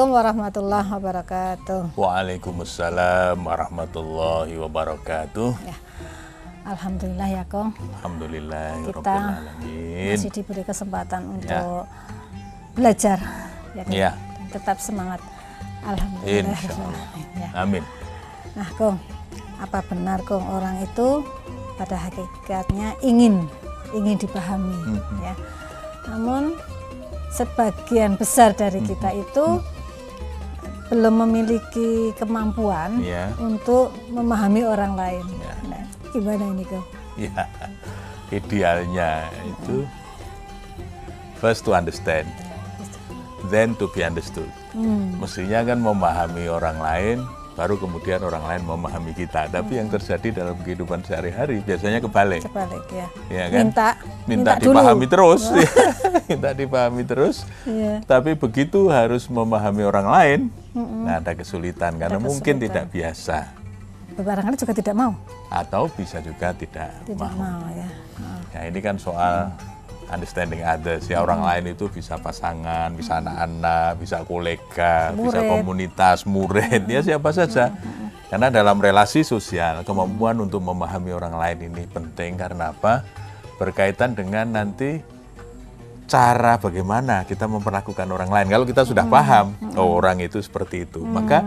Assalamualaikum warahmatullahi wabarakatuh. Waalaikumsalam warahmatullahi wabarakatuh. Ya. Alhamdulillah ya Kong. Alhamdulillah ya Kita masih diberi kesempatan untuk belajar ya, kan? Ya. Tetap semangat. Alhamdulillah. Ya. Amin. Nah, Kong, apa benar Kong orang itu pada hakikatnya ingin ingin dipahami Mhm. ya. Namun sebagian besar dari kita Mhm. itu belum memiliki kemampuan Ya. untuk memahami orang lain. Ya. Nah, gimana ini Kong? Ya. Idealnya itu first to understand, then to be understood. Hmm. Mestinya kan memahami orang lain, baru kemudian orang lain memahami kita. Tapi yang terjadi dalam kehidupan sehari-hari biasanya kebalik. Sebalik ya. Ya kan? Minta, minta, dulu. dipahami terus, minta dipahami terus. Iya. Tapi begitu harus memahami orang lain, nah ada kesulitan karena mungkin kesulitan. tidak biasa Barangkali juga tidak mau. atau bisa juga tidak, Tidak mau. mau ya. Nah ini kan soal understanding others ya orang lain itu bisa pasangan, bisa anak-anak, bisa kolega, bisa Murid. komunitas, murid, ya siapa saja. Karena dalam relasi sosial kemampuan untuk memahami orang lain ini penting karena apa? Berkaitan dengan nanti cara bagaimana kita memperlakukan orang lain. Kalau kita sudah paham, oh orang itu seperti itu, maka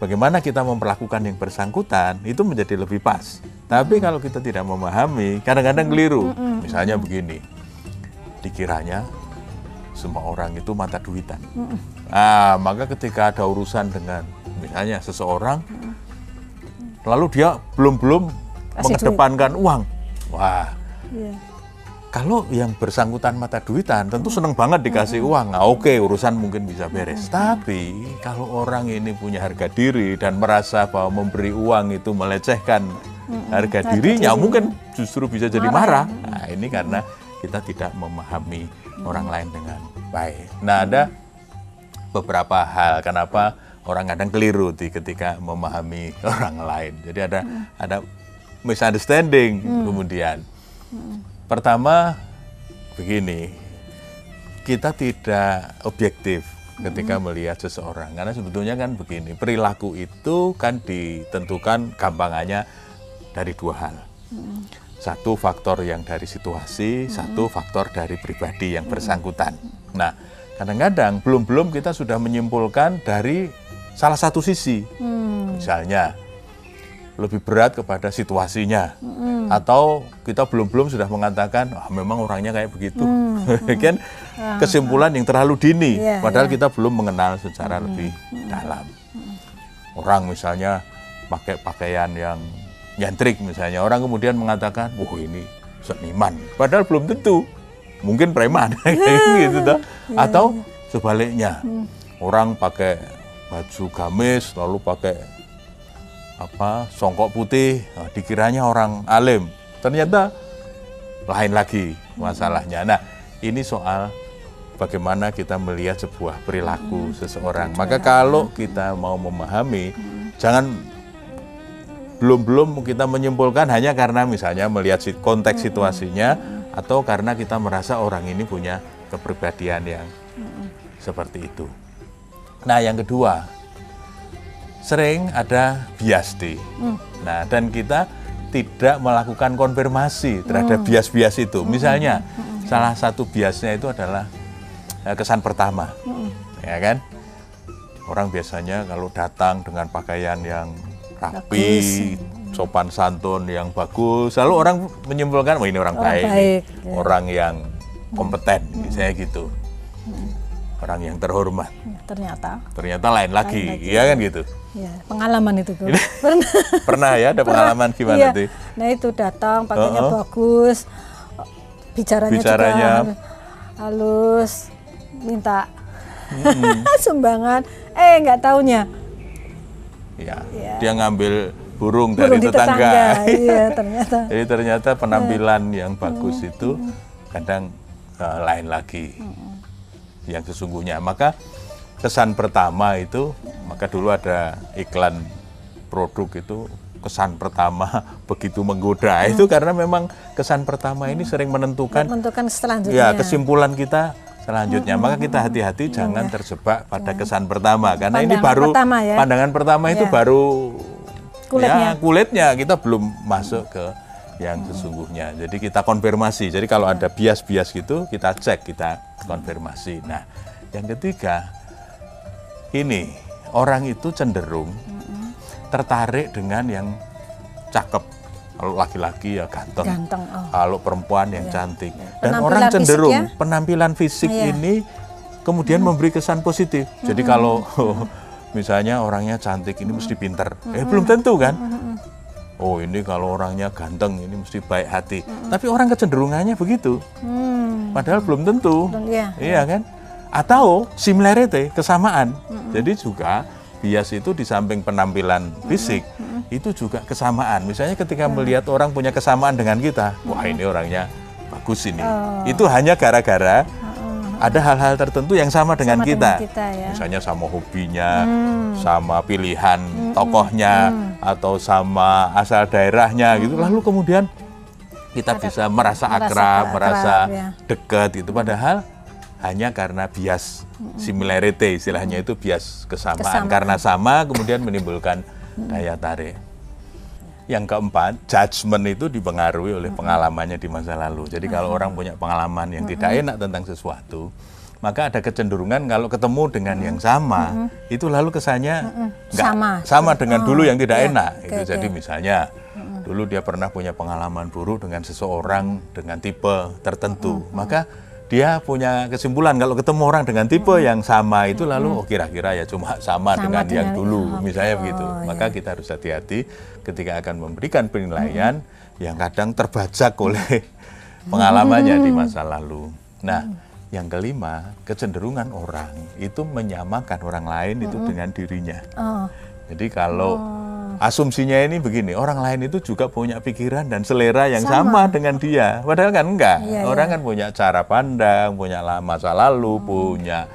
bagaimana kita memperlakukan yang bersangkutan itu menjadi lebih pas. Tapi kalau kita tidak memahami, kadang-kadang keliru. Misalnya begini, dikiranya semua orang itu mata duitan. Ah, maka ketika ada urusan dengan misalnya seseorang, lalu dia belum-belum Kasih mengedepankan uang. Wah, Iya. kalau yang bersangkutan mata duitan tentu seneng banget dikasih uang. Nah, oke urusan mungkin bisa beres. Tapi kalau orang ini punya harga diri dan merasa bahwa memberi uang itu melecehkan harga dirinya, mungkin justru bisa jadi marah. Nah, ini karena kita tidak memahami orang lain dengan baik. Nah, ada beberapa hal kenapa orang kadang keliru di ketika memahami orang lain. Jadi ada ada misunderstanding kemudian. Pertama begini, kita tidak objektif ketika melihat seseorang karena sebetulnya kan begini, perilaku itu kan ditentukan gampangannya dari dua hal. Satu faktor yang dari situasi, satu faktor dari pribadi yang bersangkutan. Nah, kadang-kadang belum-belum kita sudah menyimpulkan dari salah satu sisi. Hmm. Misalnya lebih berat kepada situasinya atau kita belum-belum sudah mengatakan ah memang orangnya kayak begitu. kan kesimpulan yang terlalu dini Iya, padahal kita belum mengenal secara lebih dalam. Orang misalnya pakai pakaian yang nyentrik misalnya, orang kemudian mengatakan, "Wah, ini seniman." Padahal belum tentu. Mungkin preman. Gitu toh. Atau sebaliknya. Orang pakai baju gamis lalu pakai apa songkok putih nah, dikiranya orang alim. Ternyata lain lagi masalahnya. Nah ini soal bagaimana kita melihat sebuah perilaku seseorang. Maka kalau kita mau memahami jangan belum-belum kita menyimpulkan hanya karena misalnya melihat konteks situasinya atau karena kita merasa orang ini punya kepribadian yang seperti itu. Nah, yang kedua, sering ada biasti. Nah, dan kita tidak melakukan konfirmasi terhadap bias-bias itu. Misalnya, salah satu biasnya itu adalah eh, kesan pertama, ya kan? Orang biasanya kalau datang dengan pakaian yang rapi, sopan santun yang bagus, lalu orang menyimpulkan, wah ini orang, Orang baik, baik, ya. orang yang kompeten, misalnya gitu, orang yang terhormat. Ya, ternyata Ternyata lain lagi, lagi. iya kan gitu. ya pengalaman itu Kong. Pernah. Pernah ya ada pengalaman gimana Iya. tuh? Nah itu datang pakainya Uh-uh. bagus, bicaranya, Bicaranya. juga halus, minta sumbangan, eh nggak taunya Ya, dia ngambil burung, burung dari di tetangga. iya ternyata. Jadi ternyata penampilan yang bagus itu kadang eh, lain lagi yang sesungguhnya. Maka kesan pertama itu, maka dulu ada iklan produk itu kesan pertama begitu menggoda. Itu karena memang kesan pertama ini sering menentukan Menentukan ya kesimpulan kita selanjutnya. Maka kita hati-hati jangan terjebak pada kesan pertama karena ini Pandangan baru pertama ya. pandangan pertama itu Iya. baru Kulitnya. ya kulitnya kita belum masuk ke yang sesungguhnya. Jadi kita konfirmasi. Jadi kalau ada bias-bias gitu kita cek, kita konfirmasi. Nah, yang ketiga ini orang itu cenderung tertarik dengan yang cakep. Kalau laki-laki ya ganteng. Ganteng. Oh. Kalau perempuan yang cantik. Dan Penampilan orang cenderung fisik ya? penampilan fisik Iya. ini kemudian memberi kesan positif. Jadi kalau misalnya orangnya cantik ini mesti pinter. Eh belum tentu kan? Oh ini kalau orangnya ganteng ini mesti baik hati. Tapi orang kecenderungannya begitu. Hmm. Padahal belum tentu. Dan- Iya. Iya kan? Atau similarity, kesamaan. Jadi juga bias itu di samping penampilan fisik, itu juga kesamaan. Misalnya ketika melihat orang punya kesamaan dengan kita, wah ini orangnya bagus ini. Oh. Itu hanya gara-gara ada hal-hal tertentu yang sama dengan Sama kita. dengan kita, ya. Misalnya sama hobinya, Hmm. sama pilihan tokohnya, atau sama asal daerahnya gitu. Lalu kemudian kita bisa merasa merasa akrab, akrab, merasa ya. dekat gitu padahal hanya karena bias similarity istilahnya itu bias kesamaan. Kesamaan. karena sama kemudian menimbulkan daya tarik yang keempat judgement itu dipengaruhi oleh pengalamannya di masa lalu. Jadi kalau orang punya pengalaman yang tidak enak tentang sesuatu maka ada kecenderungan kalau ketemu dengan yang sama itu lalu kesannya Sama. sama dengan dulu yang tidak iya. enak. Itu jadi misalnya dulu dia pernah punya pengalaman buruk dengan seseorang dengan tipe tertentu maka dia punya kesimpulan kalau ketemu orang dengan tipe yang sama itu lalu oh kira-kira ya cuma sama, Sama dengan, yang dengan- dulu oke. misalnya begitu. Oh, maka kita harus hati-hati ketika akan memberikan penilaian yang kadang terbajak oleh pengalamannya di masa lalu. Nah yang kelima kecenderungan orang itu menyamakan orang lain itu dengan dirinya. Oh. jadi kalau asumsinya ini begini, orang lain itu juga punya pikiran dan selera yang sama, dengan dia. Padahal kan enggak. Iya, orang kan punya cara pandang, punya masa lalu, punya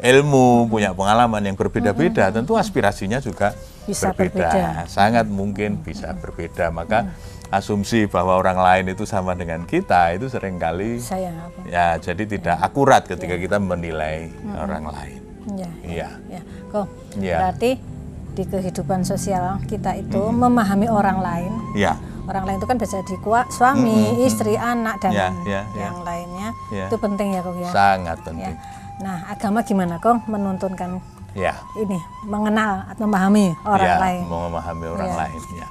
ilmu, punya pengalaman yang berbeda-beda. Tentu aspirasinya juga Bisa berbeda. berbeda. Sangat mungkin bisa berbeda. Maka asumsi bahwa orang lain itu sama dengan kita itu sering kali Saya apa? ya jadi tidak akurat ketika kita menilai orang lain. Ya. Iya. Ya. Kok Iya. berarti di kehidupan sosial kita itu memahami orang lain. Iya. Orang lain itu kan bisa kua- suami, istri, anak dan Ya, ya, ya. yang lainnya. Ya. Itu penting ya, Kok ya. Sangat Ya. penting. Nah, agama gimana, Kok menuntunkan Ya. ini mengenal atau memahami orang ya, lain? memahami orang Iya. lain. Ya.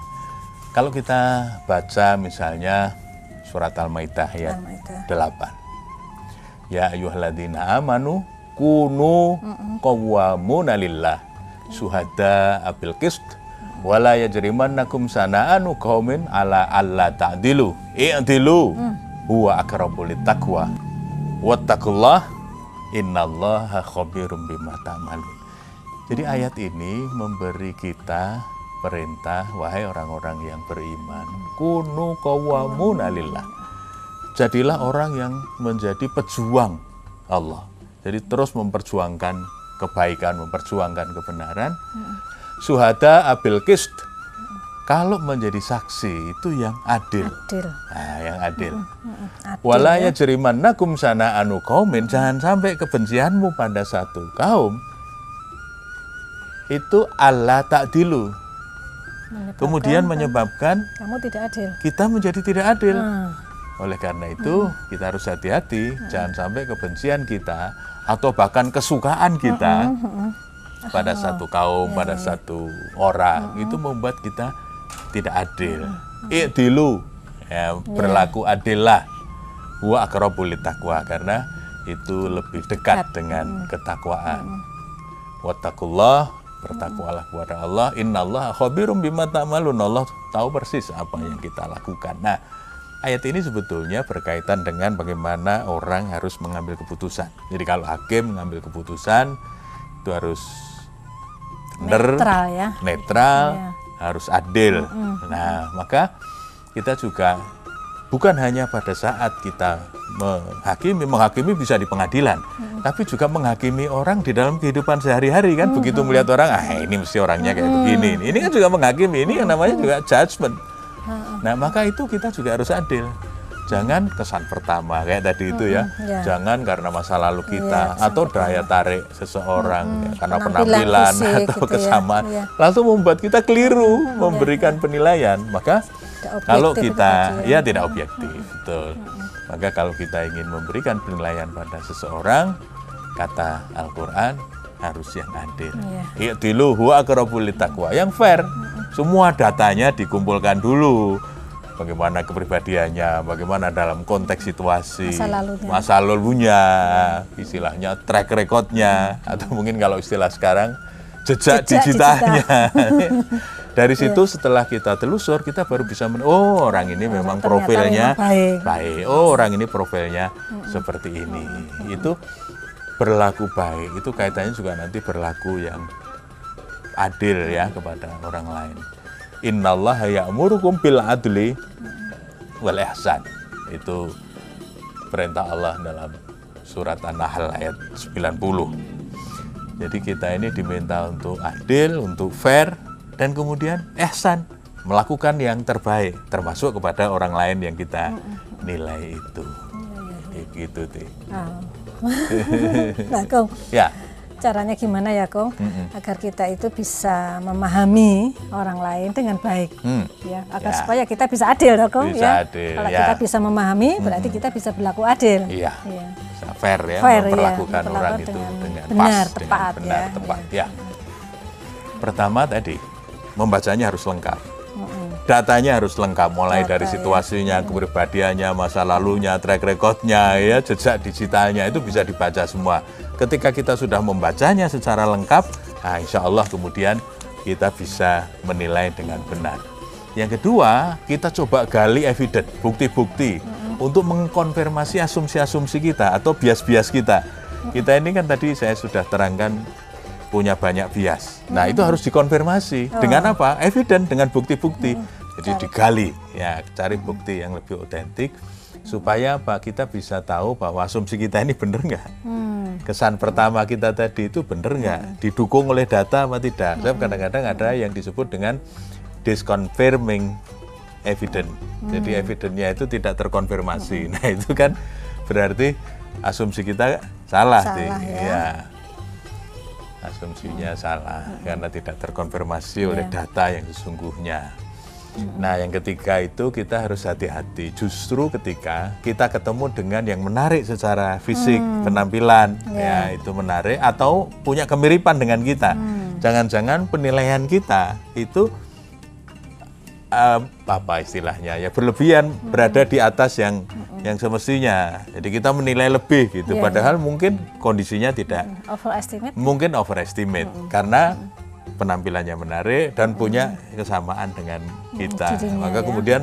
Kalau kita baca misalnya surat Al-Maidah ayat Al-Maidah. 8. Ya ayyuhalladzina amanu kunu qawwamuna lillah syuhada abil qist wala yajrimannakum sana'anu qaumin ala alla ta'dilu. I'dilu huwa aqrabu littaqwa. Wattaqullah innallaha khabirum bima ta'malun. Jadi ayat ini memberi kita perintah wahai orang-orang yang beriman kunu qawwamuna lillah jadilah orang yang menjadi pejuang Allah. Jadi terus memperjuangkan kebaikan, memperjuangkan kebenaran. Suhada abil qist. Kalau menjadi saksi itu yang adil. Adil. Nah, yang adil. Adil. Wala yajrimannakum sana'anu qaumin jangan sampai kebencianmu pada satu kaum itu Allah takdilu. Menyebabkan Kemudian menyebabkan kamu tidak adil. kita menjadi tidak adil. Nah, Oleh karena itu, kita harus hati-hati, jangan sampai kebencian kita atau bahkan kesukaan kita pada satu kaum, pada satu orang itu membuat kita tidak adil. I'dilu, ya, berlaku adillah. Wa akrabul taqwa karena itu lebih dekat dengan ketakwaan. Wattaqullah, bertakwalah kepada Allah. Innallaha khabirum bima ta'malun. Allah tahu persis apa yang kita lakukan. Nah, ayat ini sebetulnya berkaitan dengan bagaimana orang harus mengambil keputusan. Jadi kalau hakim mengambil keputusan itu harus benar, netral ya. netral, Iya. harus adil. Nah, maka kita juga bukan hanya pada saat kita menghakimi, menghakimi bisa di pengadilan, tapi juga menghakimi orang di dalam kehidupan sehari-hari kan. Begitu melihat orang, ah ini mesti orangnya kayak begini. Ini kan juga menghakimi. Ini yang namanya juga judgment. Nah, maka itu kita juga harus adil. jangan kesan pertama kayak tadi itu ya. ya. Jangan karena masa lalu kita Iya, atau daya tarik seseorang ya, karena penampilan fisik atau gitu ya. kesamaan. Iya. Lalu membuat kita keliru memberikan penilaian. Maka kalau kita tadi ya tidak objektif, betul. Maka kalau kita ingin memberikan penilaian pada seseorang, kata Al-Qur'an harus yang adil. Iya. Huwa aqrabul littaqwa. Yang fair. Semua datanya dikumpulkan dulu. Bagaimana kepribadiannya, bagaimana dalam konteks situasi, Masa lalunya. masa lalunya, istilahnya track recordnya, atau mungkin kalau istilah sekarang jejak, Jejak digitalnya. Dari situ setelah kita telusur, kita baru bisa men oh orang ini memang ternyata profilnya memang baik. Oh orang ini profilnya seperti ini. Itu berlaku baik. Itu kaitannya juga nanti berlaku yang adil ya kepada orang lain. Innallaha ya'murukum bil adli wal ihsan. Itu perintah Allah dalam surat An-Nahl ayat 90. Jadi kita ini diminta untuk adil, untuk fair, dan kemudian ihsan, melakukan yang terbaik, termasuk kepada orang lain yang kita nilai itu. Kayak Gitu, Ti. Ah. nah, Kong, Ya, caranya gimana ya, Kong? Agar kita itu bisa memahami orang lain dengan baik. hmm. Ya, agar Ya. supaya kita bisa adil, toh, Kong. Bisa ya. adil, Kalau ya. kita bisa memahami, berarti kita bisa berlaku adil. iya, Iya. bisa fair ya, Fair, ya. memperlakukan Memperlakukan orang itu dengan dengan benar, pas, tepat, dengan benar, ya. tepat. Ya. Pertama tadi, membacanya harus lengkap. Datanya harus lengkap, mulai Data, dari ya. situasinya, kepribadiannya, masa lalunya, track recordnya, ya, jejak digitalnya itu bisa dibaca semua. Ketika kita sudah membacanya secara lengkap, nah insya Allah kemudian kita bisa menilai dengan benar. Yang kedua, kita coba gali evidence, bukti-bukti untuk mengkonfirmasi asumsi-asumsi kita atau bias-bias kita. Kita ini kan tadi saya sudah terangkan punya banyak bias. Nah, itu harus dikonfirmasi dengan apa? Evidence dengan bukti-bukti. Jadi digali ya, cari bukti yang lebih otentik supaya apa? Kita bisa tahu bahwa asumsi kita ini benar nggak? Kesan pertama kita tadi itu benar nggak? Didukung oleh data apa tidak? Sebab kadang-kadang ada yang disebut dengan disconfirming evidence. Jadi evidence-nya itu tidak terkonfirmasi. Nah, itu kan berarti asumsi kita salah, Salah, Ti. ya. Ya. Asumsinya salah karena tidak terkonfirmasi oleh Iya. data yang sesungguhnya. Nah, yang ketiga itu kita harus hati-hati. Justru ketika kita ketemu dengan yang menarik secara fisik, penampilan, ya itu menarik atau punya kemiripan dengan kita. Jangan-jangan penilaian kita itu eh, apa istilahnya ya berlebihan berada di atas yang yang semestinya. Jadi kita menilai lebih gitu. Iya, Padahal mungkin kondisinya tidak Overestimate. mungkin overestimate. Karena penampilannya menarik dan punya kesamaan dengan kita. dirinya, Maka ya. kemudian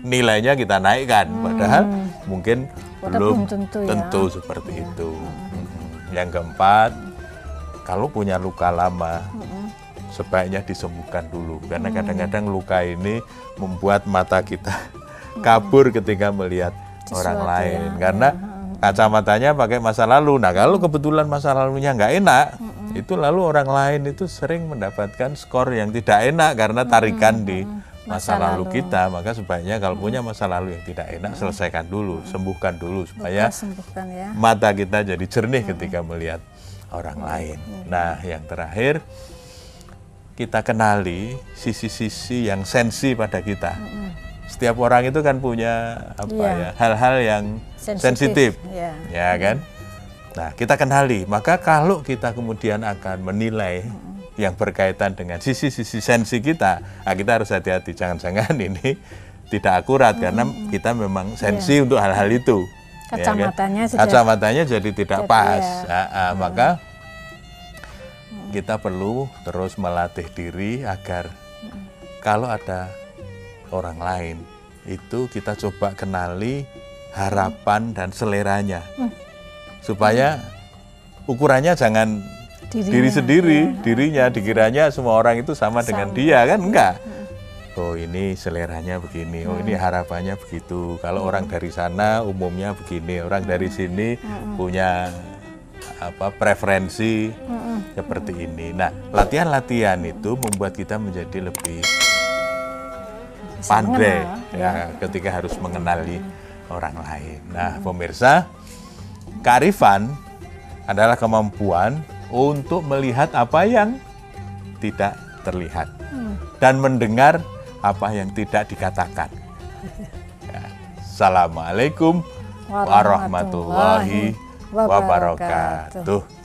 nilainya kita naikkan padahal mungkin belum belum tentu ya. tentu seperti itu. Mm. Yang keempat, kalau punya luka lama sebaiknya disembuhkan dulu karena kadang-kadang luka ini membuat mata kita kabur ketika melihat orang Sesuatu lain ya, karena kacamatanya pakai masa lalu. Nah, kalau kebetulan masa lalunya nggak enak, itu lalu orang lain itu sering mendapatkan skor yang tidak enak karena tarikan di masa, Masa lalu lalu. kita. Maka sebaiknya kalau punya masa lalu yang tidak enak, selesaikan dulu, sembuhkan dulu supaya sembuhkan ya. mata kita jadi jernih ketika melihat orang lain. Nah, yang terakhir kita kenali sisi-sisi yang sensi pada kita. Setiap orang itu kan punya apa Iya. ya hal-hal yang sensitif, Sensitif, ya. ya kan? Nah, kita kenali. Maka kalau kita kemudian akan menilai yang berkaitan dengan sisi-sisi sensi kita, nah kita harus hati-hati. Jangan-jangan ini tidak akurat karena kita memang sensi untuk hal-hal itu. ya kan? Kacamatanya Kacamatanya jadi tidak Jadi, pas. ya. Ah, ah, Maka kita perlu terus melatih diri agar kalau ada orang lain itu kita coba kenali harapan dan seleranya supaya ukurannya jangan Dirinya, diri sendiri dirinya dikiranya semua orang itu sama, dengan Sama. dia kan? Enggak? Oh ini seleranya begini oh ini harapannya begitu. Kalau orang dari sana umumnya begini orang dari sini punya apa preferensi seperti ini. Nah latihan-latihan itu membuat kita menjadi lebih pandai mengenal, ya ketika harus mengenali orang lain. Nah, pemirsa, kearifan adalah kemampuan untuk melihat apa yang tidak terlihat dan mendengar apa yang tidak dikatakan. Ya. Assalamualaikum warahmatullahi wabarakatuh.